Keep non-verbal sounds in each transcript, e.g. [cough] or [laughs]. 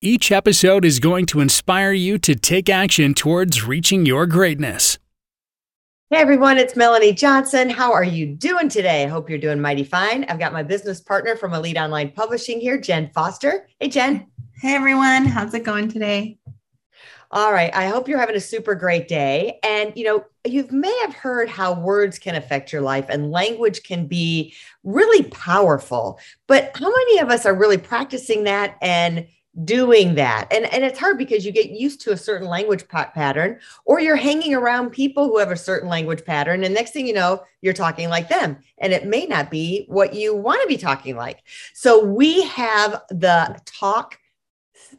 Each episode is going to inspire you to take action towards reaching your greatness. Hey everyone, it's Melanie Johnson. How are you doing today? I hope you're doing mighty fine. I've got my business partner from Elite Online Publishing here, Jen Foster. Hey, Jen. Hey everyone, how's it going today? All right. I hope you're having a super great day. And, you know, you may have heard how words can affect your life and language can be really powerful. But how many of us are really practicing that and doing that and and it's hard because you get used to a certain language pattern or you're hanging around people who have a certain language pattern and next thing you know you're talking like them and it may not be what you want to be talking like so we have the talk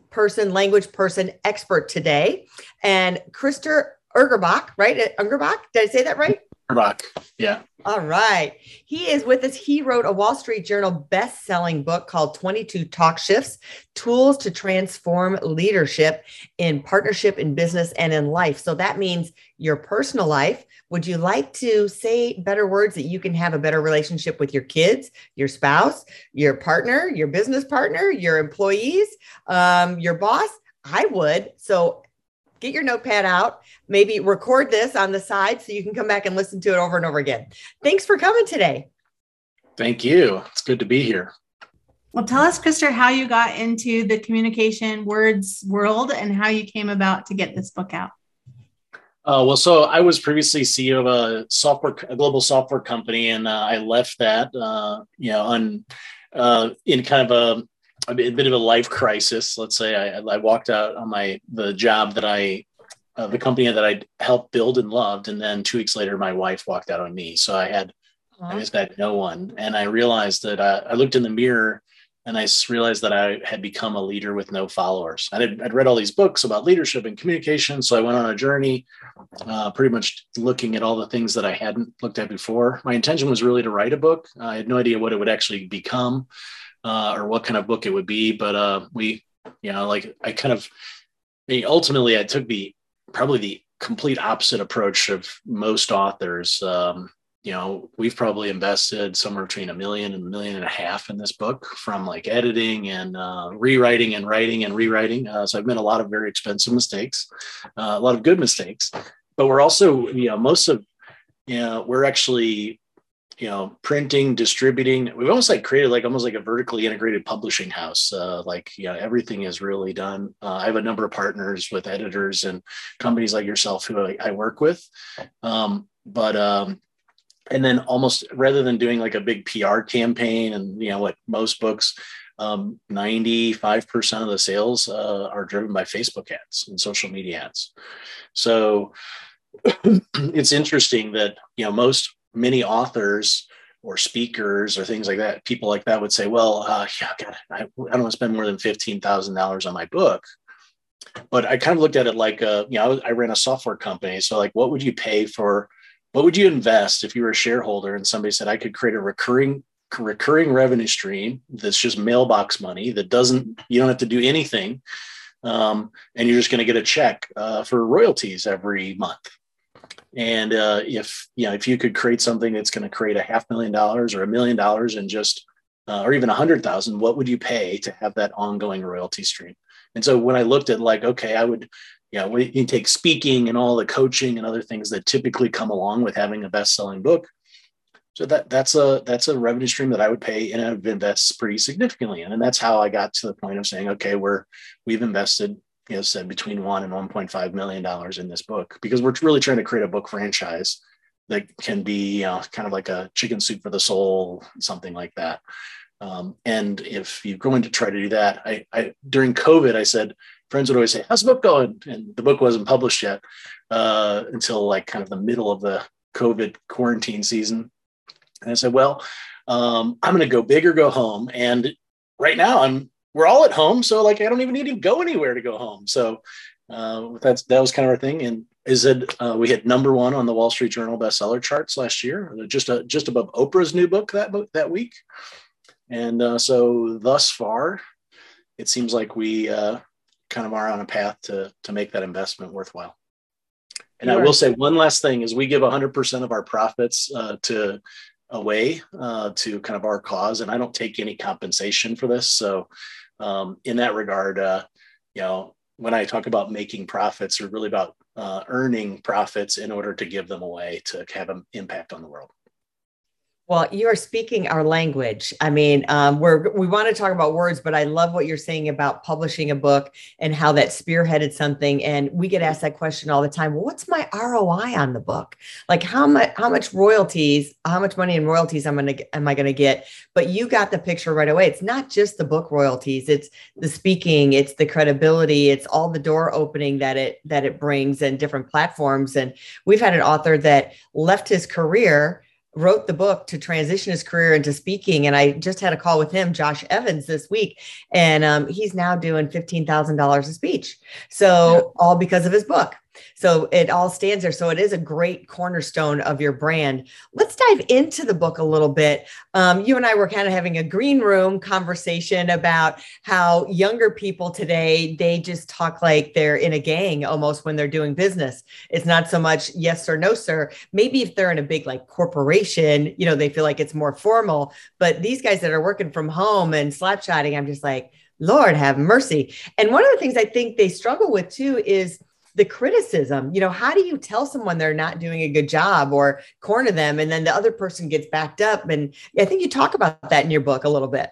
person language person expert today and Krister Ungerböck, right? Uh, Ungerböck, did I say that right? Ungerböck, yeah. All right. He is with us. He wrote a Wall Street Journal best-selling book called 22 Talk Shifts: Tools to Transform Leadership in Partnership in Business and in Life. So that means your personal life. Would you like to say better words that you can have a better relationship with your kids, your spouse, your partner, your business partner, your employees, um, your boss? I would. So get your notepad out, maybe record this on the side so you can come back and listen to it over and over again. Thanks for coming today. Thank you. It's good to be here. Well, tell us, Krister, how you got into the communication words world and how you came about to get this book out. Uh, well, so I was previously CEO of a software, a global software company, and uh, I left that, uh, you know, on uh, in kind of a a bit of a life crisis. Let's say I, I walked out on my the job that I uh, the company that I helped build and loved, and then two weeks later, my wife walked out on me. So I had uh-huh. I just had no one, and I realized that uh, I looked in the mirror and I realized that I had become a leader with no followers. I would I'd read all these books about leadership and communication, so I went on a journey, uh, pretty much looking at all the things that I hadn't looked at before. My intention was really to write a book. I had no idea what it would actually become uh, or what kind of book it would be. But uh, we, you know, like I kind of, I mean, ultimately, I took the probably the complete opposite approach of most authors. Um, you know, we've probably invested somewhere between a million and a million and a half in this book from like editing and uh, rewriting and writing and rewriting. Uh, so I've made a lot of very expensive mistakes, uh, a lot of good mistakes, but we're also, you know, most of, you know, we're actually you know printing distributing. We've almost like created like almost like a vertically integrated publishing house. Uh, like yeah everything is really done. Uh, i have a number of partners with editors and companies like yourself who i, I work with. Um, but um, and then almost rather than doing like a big pr campaign and you know what most books um, 95% of the sales uh, are driven by facebook ads and social media ads. So [clears throat] it's interesting that you know most many authors or speakers or things like that, people like that would say, well, uh, yeah, God, I, I don't want to spend more than $15,000 on my book. But I kind of looked at it like, uh, you know, I, I ran a software company. So like, what would you pay for, what would you invest if you were a shareholder and somebody said, I could create a recurring, recurring revenue stream that's just mailbox money that doesn't, you don't have to do anything. Um, and you're just going to get a check uh, for royalties every month and uh, if you know if you could create something that's going to create a half million dollars or a million dollars in just uh, or even a hundred thousand, what would you pay to have that ongoing royalty stream? And so when I looked at like, okay, I would, you know, you take speaking and all the coaching and other things that typically come along with having a best-selling book. So that that's a that's a revenue stream that I would pay and I've invested pretty significantly in. And that's how I got to the point of saying, okay, we're we've invested you know said between one and 1.5 million dollars in this book because we're really trying to create a book franchise that can be you know, kind of like a chicken soup for the soul something like that. Um, and if you're going to try to do that I, I, during covid i said friends would always say how's the book going? And the book wasn't published yet uh, until like kind of the middle of the covid quarantine season. And i said well um, i'm going to go big or go home and right now i'm we're all at home, so like I don't even need to go anywhere to go home. So uh, that's that was kind of our thing. And is it uh, we hit number one on the Wall Street Journal bestseller charts last year, just a, just above Oprah's new book that book that week. And uh, so thus far, it seems like we uh, kind of are on a path to to make that investment worthwhile. And I will say one last thing is we give 100% of our profits uh, to away uh, to kind of our cause, and I don't take any compensation for this. So um, in that regard, uh, you know, when I talk about making profits, are really about uh, earning profits in order to give them away to have an impact on the world. Well, you are speaking our language. I mean, um, we're we want to talk about words, but I love what you're saying about publishing a book and how that spearheaded something. And we get asked that question all the time. Well, what's my ROI on the book? Like how much how much royalties, how much money in royalties I'm gonna am I gonna get? But you got the picture right away. It's not just the book royalties. It's the speaking. It's the credibility. It's all the door opening that it that it brings and different platforms. And we've had an author that left his career wrote the book to transition his career into speaking. And I just had a call with him, Josh Evans, this week, and um, he's now doing $15,000 a speech. So, yeah. all because of his book. So it all stands there. So it is a great cornerstone of your brand. Let's dive into the book a little bit. Um, you and I were kind of having a green room conversation about how younger people today, they just talk like they're in a gang almost when they're doing business. It's not so much yes or no, sir. Maybe if they're in a big like corporation, you know, they feel like it's more formal. But these guys that are working from home and slapshotting, I'm just like, Lord have mercy. And one of the things I think they struggle with too is the criticism you know how do you tell someone they're not doing a good job or corner them and then the other person gets backed up? And i think you talk about that in your book a little bit.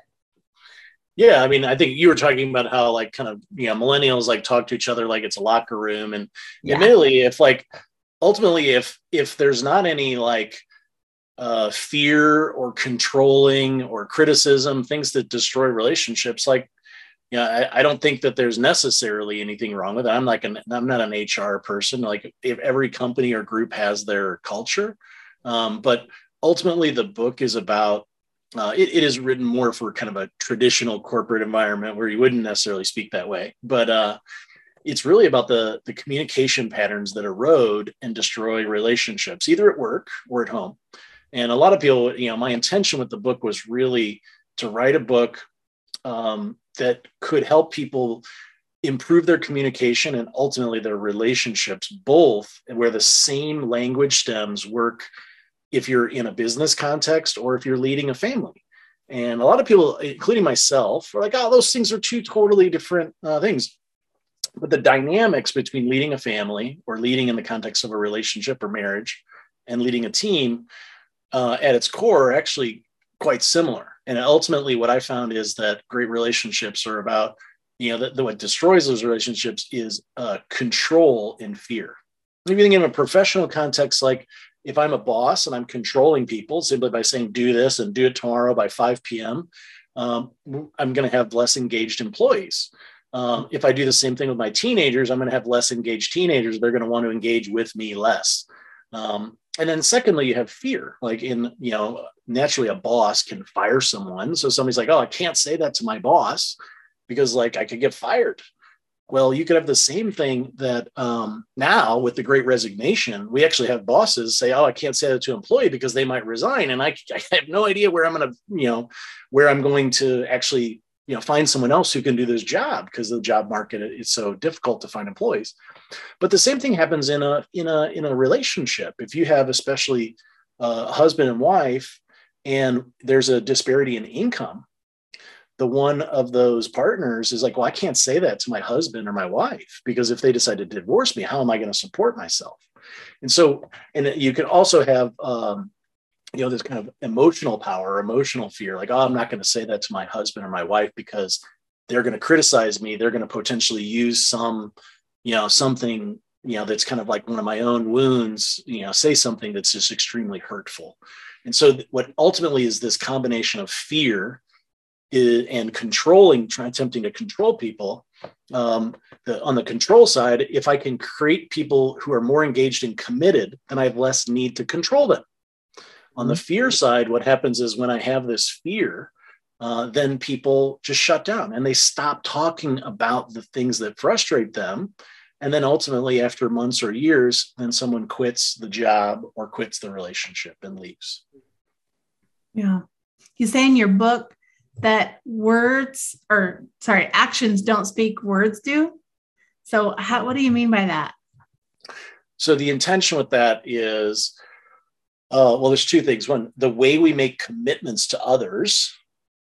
Yeah i mean i think you were talking about how like kind of you know millennials like talk to each other like it's a locker room. And yeah. admittedly if like ultimately if if there's not any like uh, fear or controlling or criticism things that destroy relationships like yeah, I, I, don't think that there's necessarily anything wrong with it. I'm like an I'm not an HR person. Like if every company or group has their culture, um, but ultimately the book is about. Uh, it, it is written more for kind of a traditional corporate environment where you wouldn't necessarily speak that way, but uh, it's really about the the communication patterns that erode and destroy relationships, either at work or at home. And a lot of people, you know, my intention with the book was really to write a book um, that could help people improve their communication and ultimately their relationships, both where the same language stems work if you're in a business context or if you're leading a family. And a lot of people, including myself, are like, oh, those things are two totally different uh, things. But the dynamics between leading a family or leading in the context of a relationship or marriage and leading a team uh, at its core are actually quite similar. And ultimately, what I found is that great relationships are about, you know, that what destroys those relationships is uh, control and fear. If you think in a professional context, like if I'm a boss and I'm controlling people simply by saying, do this and do it tomorrow by 5 p.m., um, I'm going to have less engaged employees. Um, if I do the same thing with my teenagers, I'm going to have less engaged teenagers. They're going to want to engage with me less. Um, and then secondly, you have fear. Like in, you know, naturally a boss can fire someone. So somebody's like, oh, I can't say that to my boss because like I could get fired. Well, you could have the same thing that um, now with the great resignation, we actually have bosses say, oh, I can't say that to an employee because they might resign. And I, I have no idea where I'm going to, you know, where I'm going to actually, you know, find someone else who can do this job because the job market is so difficult to find employees. But the same thing happens in a, in a, in a relationship. If you have especially a husband and wife and there's a disparity in income, the one of those partners is like, well, I can't say that to my husband or my wife because if they decide to divorce me, how am I going to support myself? And so, and you can also have, um, you know, this kind of emotional power, emotional fear, like, oh, I'm not going to say that to my husband or my wife because they're going to criticize me. They're going to potentially use some, you know, something, you know, that's kind of like one of my own wounds, you know, say something that's just extremely hurtful. And so, what ultimately is this combination of fear and controlling, trying attempting to control people. Um, the, on the control side, if I can create people who are more engaged and committed, then I have less need to control them. On the fear side, what happens is when I have this fear, uh, then people just shut down and they stop talking about the things that frustrate them. And then ultimately, after months or years, then someone quits the job or quits the relationship and leaves. Yeah. You say in your book that words or sorry, actions don't speak, words do. So, how, what do you mean by that? So, the intention with that is uh, well, there's two things. One, the way we make commitments to others,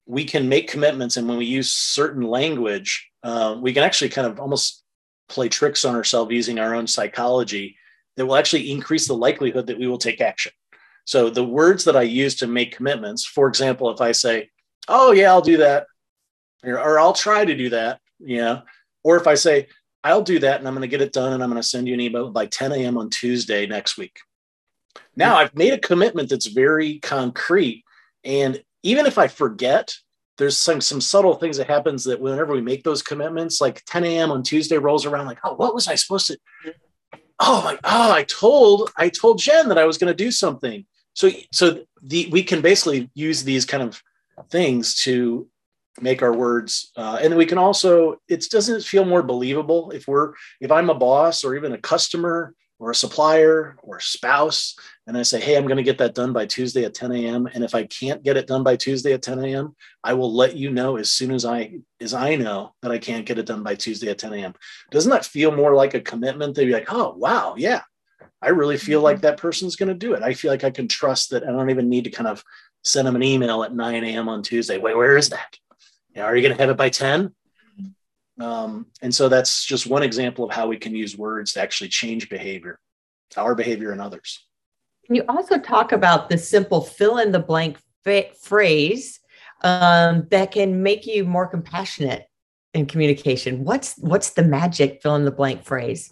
we can make commitments, and when we use certain language, uh, we can actually kind of almost play tricks on ourselves using our own psychology that will actually increase the likelihood that we will take action. So, the words that I use to make commitments, for example, if I say, "Oh yeah, I'll do that," or, or "I'll try to do that," you know, or if I say, "I'll do that," and I'm going to get it done, and I'm going to send you an email by 10 a.m. on Tuesday next week now I've made a commitment that's very concrete. And even if I forget, there's some some subtle things that happens that whenever we make those commitments, like 10 a.m. on Tuesday rolls around, like, oh, what was I supposed to? Oh my, oh, I told I told Jen that I was going to do something. So so the we can basically use these kind of things to make our words uh, and we can also it doesn't feel more believable if we're if i'm a boss or even a customer or a supplier or a spouse and I say, hey, I'm going to get that done by Tuesday at 10 a.m. And if I can't get it done by Tuesday at 10 a.m., I will let you know as soon as I as I know that I can't get it done by Tuesday at 10 a.m. Doesn't that feel more like a commitment? They'd be like, oh wow, yeah, I really feel like mm-hmm. that person's going to do it. I feel like I can trust that. I don't even need to kind of send them an email at 9 a.m. on Tuesday. Wait, where is that? You know, are you going to have it by 10? Um, and so that's just one example of how we can use words to actually change behavior, our behavior and others. You also talk about the simple fill in the blank fa- phrase um, that can make you more compassionate in communication. What's what's the magic fill in the blank phrase?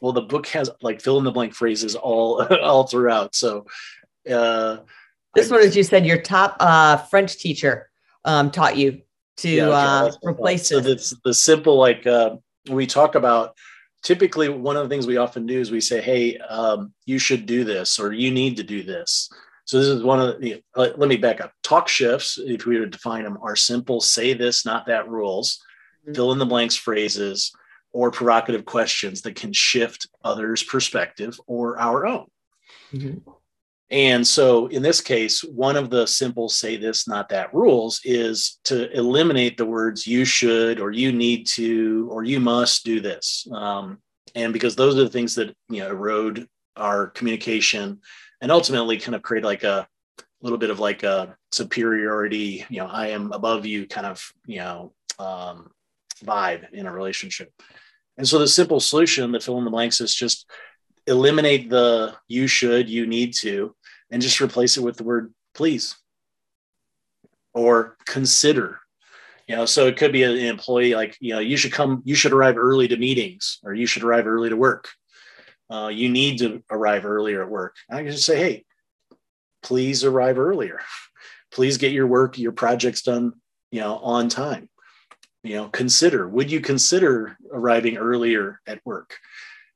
Well, the book has like fill in the blank phrases all [laughs] all throughout. So uh, this I, one, as you said, your top uh, French teacher um, taught you to yeah, uh, replace so it's the simple like uh, we talk about typically one of the things we often do is we say hey um, you should do this or you need to do this. So this is one of the uh, let me back up. Talk shifts if we were to define them are simple say this not that rules. Mm-hmm. fill in the blanks phrases or provocative questions that can shift others perspective or our own. Mm-hmm. And so in this case, one of the simple say this, not that rules is to eliminate the words you should or you need to or you must do this. Um, and because those are the things that you know erode our communication and ultimately kind of create like a little bit of like a superiority, you know, I am above you kind of, you know, um, vibe in a relationship. And so the simple solution, the fill in the blanks, is just eliminate the you should, you need to, and just replace it with the word please or consider. You know so it could be an employee like you know you should come you should arrive early to meetings or you should arrive early to work. Uh, you need to arrive earlier at work. I can just say hey please arrive earlier. Please get your work your projects done you know on time. You know consider would you consider arriving earlier at work?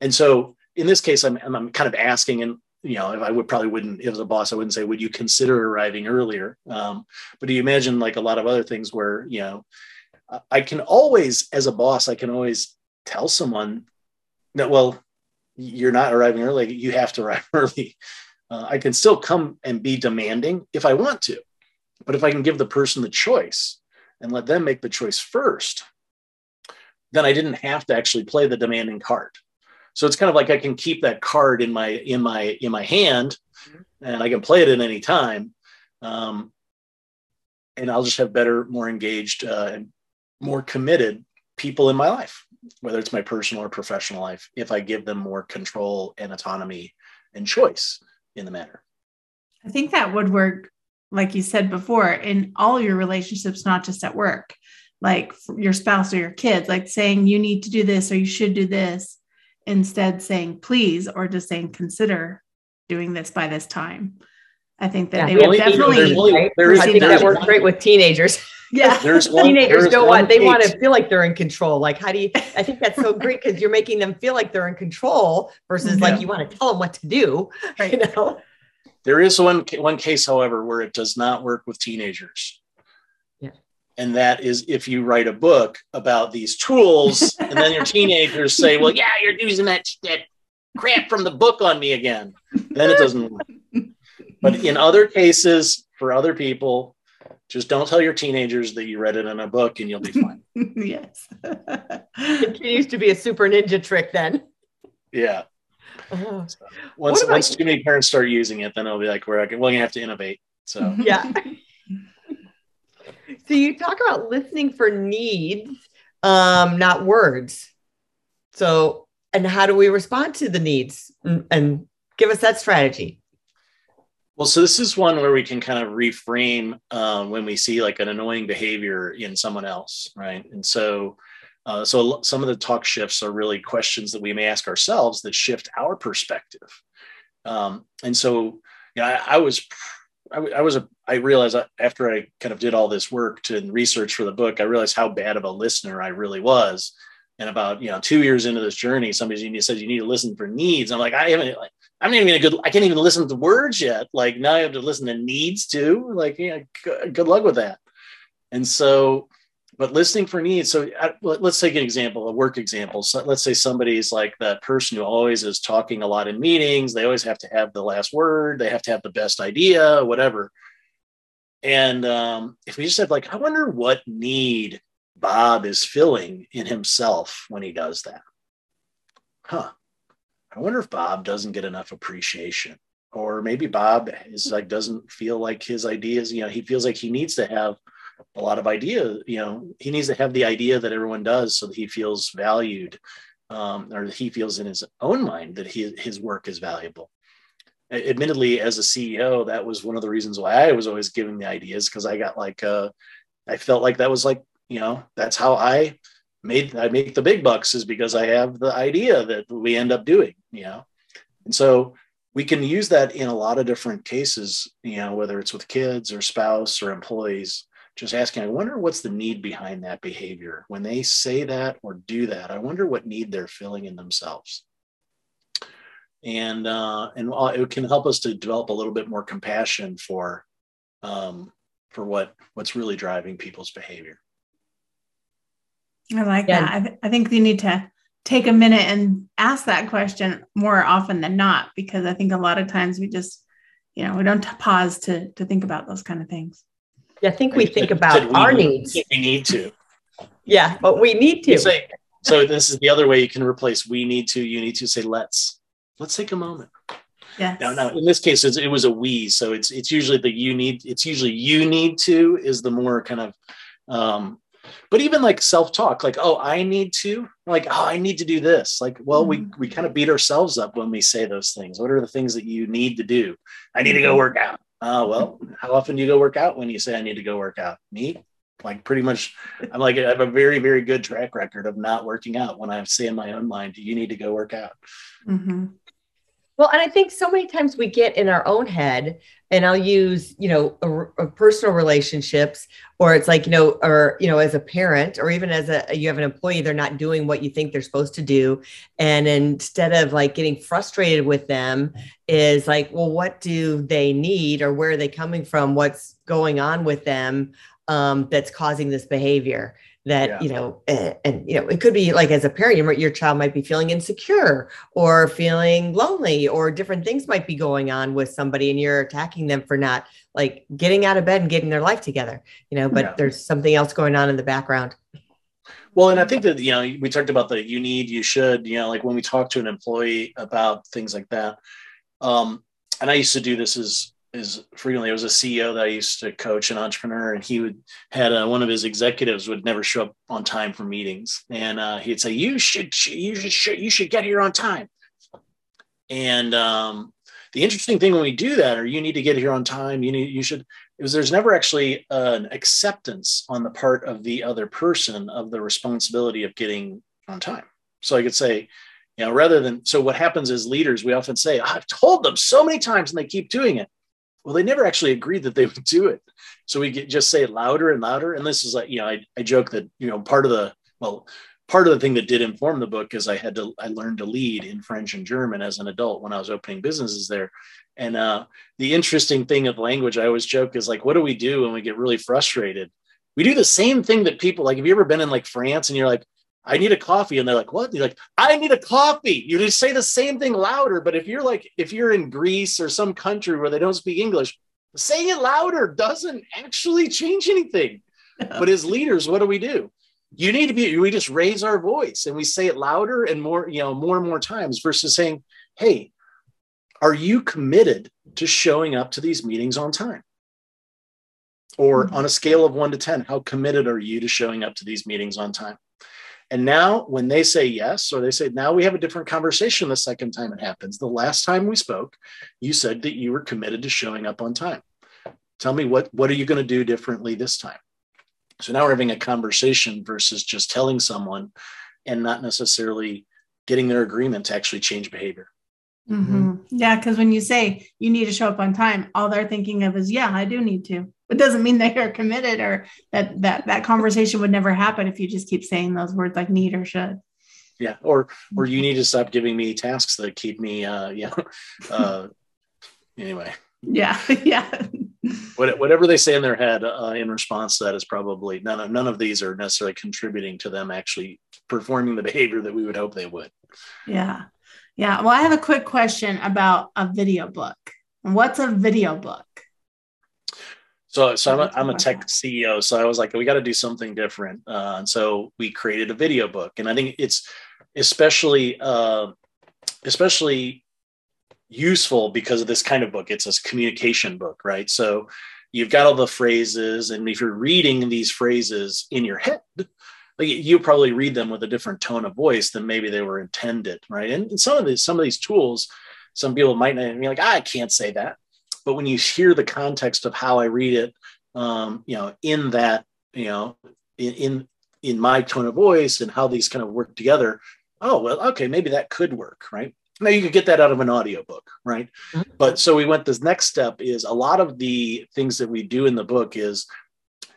And so in this case i'm, I'm kind of asking and you know, if I would probably wouldn't, as a boss, I wouldn't say, would you consider arriving earlier? Um, but do you imagine like a lot of other things where, you know, I can always, as a boss, I can always tell someone that, well, you're not arriving early. You have to [laughs] arrive early. Uh, I can still come and be demanding if I want to. But if I can give the person the choice and let them make the choice first, then I didn't have to actually play the demanding card. So it's kind of like I can keep that card in my in my in my hand, mm-hmm. and I can play it at any time. Um, and I'll just have better, more engaged, uh, and more committed people in my life, whether it's my personal or professional life, if I give them more control and autonomy and choice in the matter. I think that would work, like you said before, in all your relationships, not just at work, like your spouse or your kids, like saying you need to do this or you should do this instead saying please or just saying consider doing this by this time. I think that yeah, they would definitely. Only, I think that works great with teenagers. Yeah, there's one, [laughs] teenagers don't want. They want to feel like they're in control. Like, how do you? I think that's so great because you're making them feel like they're in control versus yeah. like you want to tell them what to do. Right. You know. There is one one case, however, where it does not work with teenagers. And that is if you write a book about these tools, and then your [laughs] teenagers say, Well, yeah, you're using that, that crap from the book on me again. Then it doesn't work. But in other cases, for other people, just don't tell your teenagers that you read it in a book and you'll be fine. [laughs] yes. it Continues to be a super ninja trick then. Yeah. Oh, So once once you? too many parents start using it, then it'll be like, we're going to have to innovate. So yeah. [laughs] so you talk about listening for needs, um, not words. So, and how do we respond to the needs? And, give us that strategy. Well, so this is one where we can kind of reframe um, when we see like an annoying behavior in someone else, right? And so, uh, so some of the talk shifts are really questions that we may ask ourselves that shift our perspective. Um, and so, yeah, I, I was, I, w- I was a, I realized uh, after I kind of did all this work to research for the book, I realized how bad of a listener I really was. And about you know two years into this journey, somebody said you need to listen for needs. I'm like I haven't like I'm not even a good. I can't even listen to words yet. Like now I have to listen to needs too. Like yeah, g- good luck with that. And so, but listening for needs. So I, let- let's take an example, a work example. So let's say somebody's like that person who always is talking a lot in meetings. They always have to have the last word. They have to have the best idea, whatever. And um, if we just have like, I wonder what need Bob is filling in himself when he does that. Huh. I wonder if Bob doesn't get enough appreciation. Or maybe Bob is like doesn't feel like his ideas, you know, he feels like he needs to have a lot of idea, you know, he needs to have the idea that everyone does so that he feels valued, um, or he feels in his own mind that he, his work is valuable. Admittedly, as a CEO, that was one of the reasons why I was always giving the ideas because I got like, uh, I felt like that was like, you know, that's how I made I make the big bucks is because I have the idea that we end up doing, you know. And so we can use that in a lot of different cases, you know, whether it's with kids or spouse or employees, just asking, I wonder what's the need behind that behavior. When they say that or do that, I wonder what need they're filling in themselves. And uh, and it can help us to develop a little bit more compassion for um, for what what's really driving people's behavior. I like Yeah. that. I, th- I think you need to take a minute and ask that question more often than not, because I think a lot of times we just, you know, we don't t- pause to to think about those kind of things. I think we think [laughs] about we our needs. [laughs] We need to. Yeah, but we need to. say, so this is the other way you can replace we need to, you need to say let's. Let's take a moment. Yes. Now, now in this case, it's, it was a we, so it's it's usually the you need. It's usually you need to is the more kind of, um, but even like self talk, like oh I need to, like oh I need to do this. Like well we we kind of beat ourselves up when we say those things. What are the things that you need to do? I need to go work out. Oh well, how often do you go work out when you say I need to go work out? Me, like pretty much. I'm like I have a very very good track record of not working out when I say in my own mind, you need to go work out. hmm Well, and I think so many times we get in our own head, and I'll use, you know, a, a personal relationships, or it's like, you know, or, you know, as a parent, or even as a, you have an employee, they're not doing what you think they're supposed to do. And instead of like getting frustrated with them, is like, well, what do they need, or where are they coming from? What's going on with them um, that's causing this behavior? That, Yeah. you know, and, and, you know, it could be like as a parent, your, your child might be feeling insecure or feeling lonely or different things might be going on with somebody and you're attacking them for not like getting out of bed and getting their life together you know but Yeah. there's something else going on in the background Well, and I think that you know we talked about the you need, you should, you know, like when we talk to an employee about things like that. Um, and I used to do this as is frequently. It was a CEO that I used to coach an entrepreneur, and he would had uh, one of his executives would never show up on time for meetings, and uh, he'd say, "You should, you should, you should get here on time." And um, the interesting thing when we do that, or you need to get here on time, you need, you should, is there's never actually an acceptance on the part of the other person of the responsibility of getting on time. So I could say, you know, rather than, so what happens as leaders, we often say, I've told them so many times and they keep doing it. Well, they never actually agreed that they would do it. So we get, just say it louder and louder. And this is like, you know, I, I joke that, you know, part of the, well, part of the thing that did inform the book is I had to, I learned to lead in French and German as an adult when I was opening businesses there. And uh, the interesting thing of language, I always joke is like, what do we do when we get really frustrated? We do the same thing that people like. Have you ever been in like France and you're like, I need a coffee. And they're like, what? And you're like, I need a coffee. You just say the same thing louder. But if you're like, if you're in Greece or some country where they don't speak English, saying it louder doesn't actually change anything. [laughs] but as leaders, what do we do? You need to be, we just raise our voice and we say it louder and more, you know, more and more times versus saying, Hey, are you committed to showing up to these meetings on time? Or mm-hmm. on a scale of one to 10, how committed are you to showing up to these meetings on time? And now, when they say yes, or they say, now we have a different conversation the second time it happens. The last time we spoke, you said that you were committed to showing up on time. Tell me what, what are you going to do differently this time? So now we're having a conversation versus just telling someone and not necessarily getting their agreement to actually change behavior. Mm-hmm. Yeah, because when you say you need to show up on time, all they're thinking of is, yeah, I do need to. It doesn't mean they are committed or that that that conversation would never happen if you just keep saying those words like need or should. Yeah, or or you need to stop giving me tasks that keep me, uh, [laughs] you know, uh, anyway. Yeah, [laughs] yeah. whatever they say in their head uh, in response to that is probably none of none of these are necessarily contributing to them actually performing the behavior that we would hope they would. Yeah, yeah. Well, I have a quick question about a video book. What's a video book? So, so I'm a, I'm a tech CEO. So I was like, we got to do something different. Uh, and so we created a video book, and I think it's especially uh, especially useful because of this kind of book. It's a communication book, right? So you've got all the phrases, and if you're reading these phrases in your head, like you probably read them with a different tone of voice than maybe they were intended, right? And, and some of these some of these tools, some people might not be like, ah, I can't say that but when you hear the context of how I read it, um, you know, in that, you know, in, in in my tone of voice and how these kind of work together, oh well, okay, maybe that could work, right? Now you could get that out of an audiobook, right? Mm-hmm. But so we went this next step is a lot of the things that we do in the book is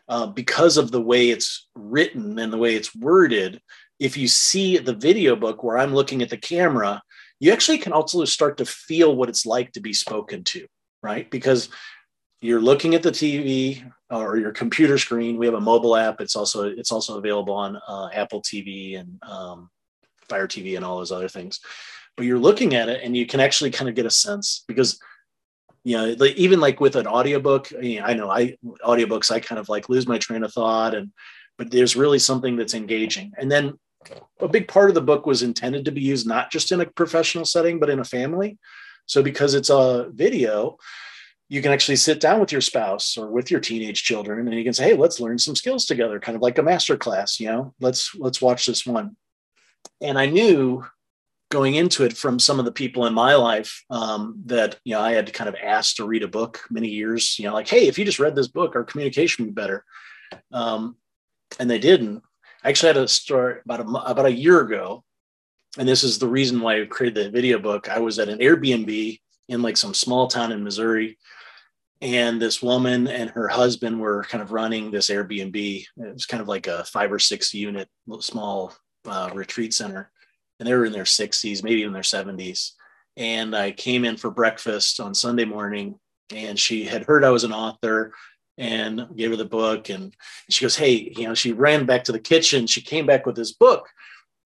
uh, because of the way it's written and the way it's worded. If you see the video book where I'm looking at the camera, you actually can also start to feel what it's like to be spoken to right? Because you're looking at the TV or your computer screen. We have a mobile app. It's also it's also available on uh, Apple TV and um, Fire TV and all those other things. But you're looking at it and you can actually kind of get a sense because you know like, even like with an audiobook I, I know I audiobooks I kind of like lose my train of thought and but there's really something that's engaging. And then a big part of the book was intended to be used not just in a professional setting but in a family. So because it's a video, you can actually sit down with your spouse or with your teenage children and you can say, hey, let's learn some skills together, kind of like a master class, you know, let's let's watch this one. And I knew going into it from some of the people in my life um, that you know I had to kind of asked to read a book many years, you know, like, hey, if you just read this book, our communication would be better. Um, and they didn't. I actually had a story about a about a year ago and this is the reason why I created the video book. I was at an Airbnb in like some small town in Missouri, and this woman and her husband were kind of running this Airbnb. It was kind of like a five or six unit small uh, retreat center, and they were in their 60s, maybe in their 70s. And I came in for breakfast on Sunday morning, and she had heard I was an author and gave her the book. And she goes, Hey, you know, she ran back to the kitchen. She came back with this book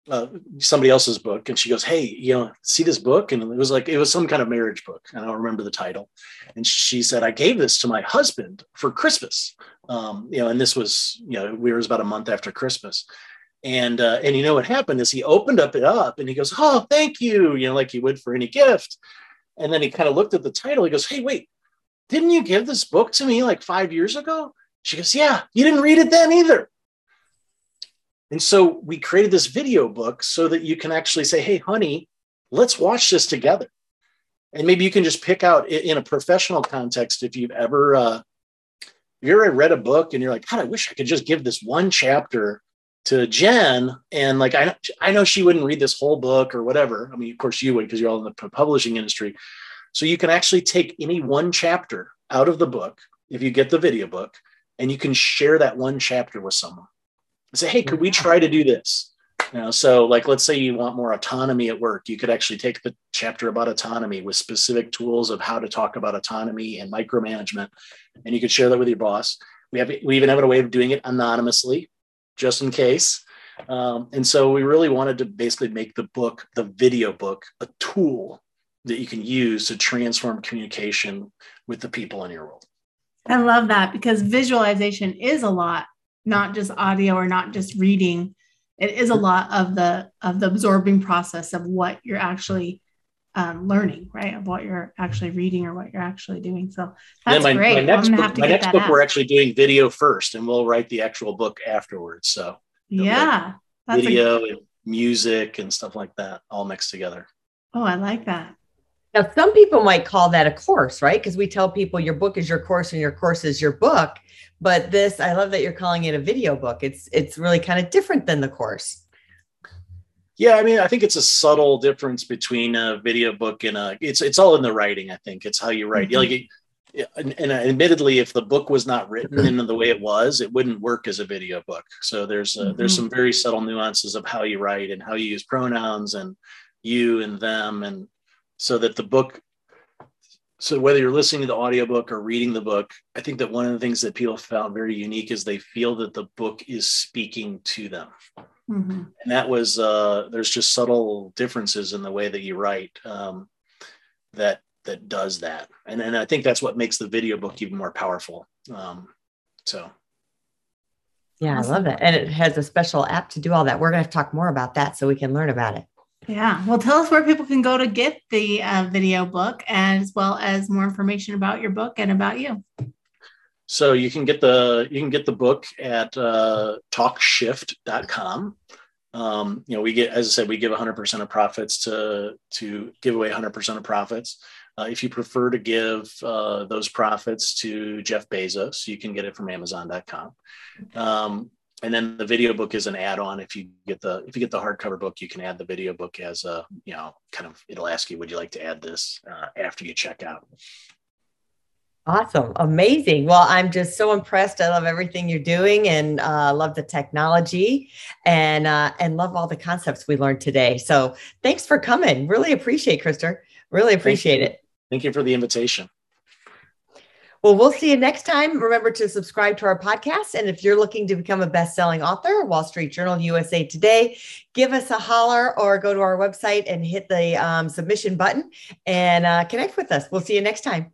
uh, somebody else's book and she goes hey you know see this book and it was like it was some kind of marriage book i don't remember the title and she said i gave this to my husband for christmas um, you know and this was you know we were about a month after christmas and uh, and you know what happened is he opened up it up and he goes oh thank you you know like he would for any gift. And then he kind of looked at the title. He goes hey wait didn't you give this book to me like five years ago? She goes yeah you didn't read it then either. And so we created this video book so that you can actually say, hey, honey, let's watch this together. And maybe you can just pick out in a professional context if you've ever, uh, if you ever read a book and you're like, God, I wish I could just give this one chapter to Jen. And like, I, I know she wouldn't read this whole book or whatever. I mean, of course you would because you're all in the publishing industry. So you can actually take any one chapter out of the book if you get the video book and you can share that one chapter with someone say, hey, could we try to do this? You know, so like let's say you want more autonomy at work, you could actually take the chapter about autonomy with specific tools of how to talk about autonomy and micromanagement, and you could share that with your boss. We have we even have a way of doing it anonymously, just in case. Um, and so we really wanted to basically make the book, the video book, a tool that you can use to transform communication with the people in your world. I love that because visualization is a lot, not just audio or not just reading. It is a lot of the of the absorbing process of what you're actually um, learning, right? Of what you're actually reading or what you're actually doing. So that's my, great. My next book, my next book we're actually doing video first, and we'll write the actual book afterwards. So yeah, video a- and music and stuff like that all mixed together. Oh, I like that. Now, some people might call that a course, right? Because we tell people your book is your course and your course is your book. But this, I love that you're calling it a video book. It's it's really kind of different than the course. Yeah, I mean, I think it's a subtle difference between a video book and a. It's it's all in the writing. I think it's how you write. Mm-hmm. Like, and, and, admittedly, if the book was not written in the way it was, it wouldn't work as a video book. So there's a, mm-hmm. there's some very subtle nuances of how you write and how you use pronouns and you and them and so that the book so whether you're listening to the audiobook or reading the book i think that one of the things that people found very unique is they feel that the book is speaking to them mm-hmm. and that was uh, there's just subtle differences in the way that you write um, that that does that and, and i think that's what makes the video book even more powerful um, so yeah i love that and it has a special app to do all that we're going to talk more about that so we can learn about it yeah. Well, tell us where people can go to get the uh, video book as well as more information about your book and about you. So you can get the you can get the book at uh, talkshift.com. Um, you know, we get as I said, we give 100% of profits to to give away 100% of profits. Uh, if you prefer to give uh, those profits to Jeff Bezos, you can get it from Amazon.com. Um, and then the video book is an add-on if you get the if you get the hardcover book you can add the video book as a you know kind of it'll ask you would you like to add this uh, after you check out awesome. Amazing. Well i'm just so impressed. I love everything you're doing and uh, love the technology and uh, and love all the concepts we learned today. So thanks for coming. Really appreciate krister. Really appreciate thank it. Thank you for the invitation. Well, we'll see you next time. Remember to subscribe to our podcast. And if you're looking to become a best selling author, Wall Street Journal, USA Today, give us a holler or go to our website and hit the um, submission button and uh, connect with us. We'll see you next time.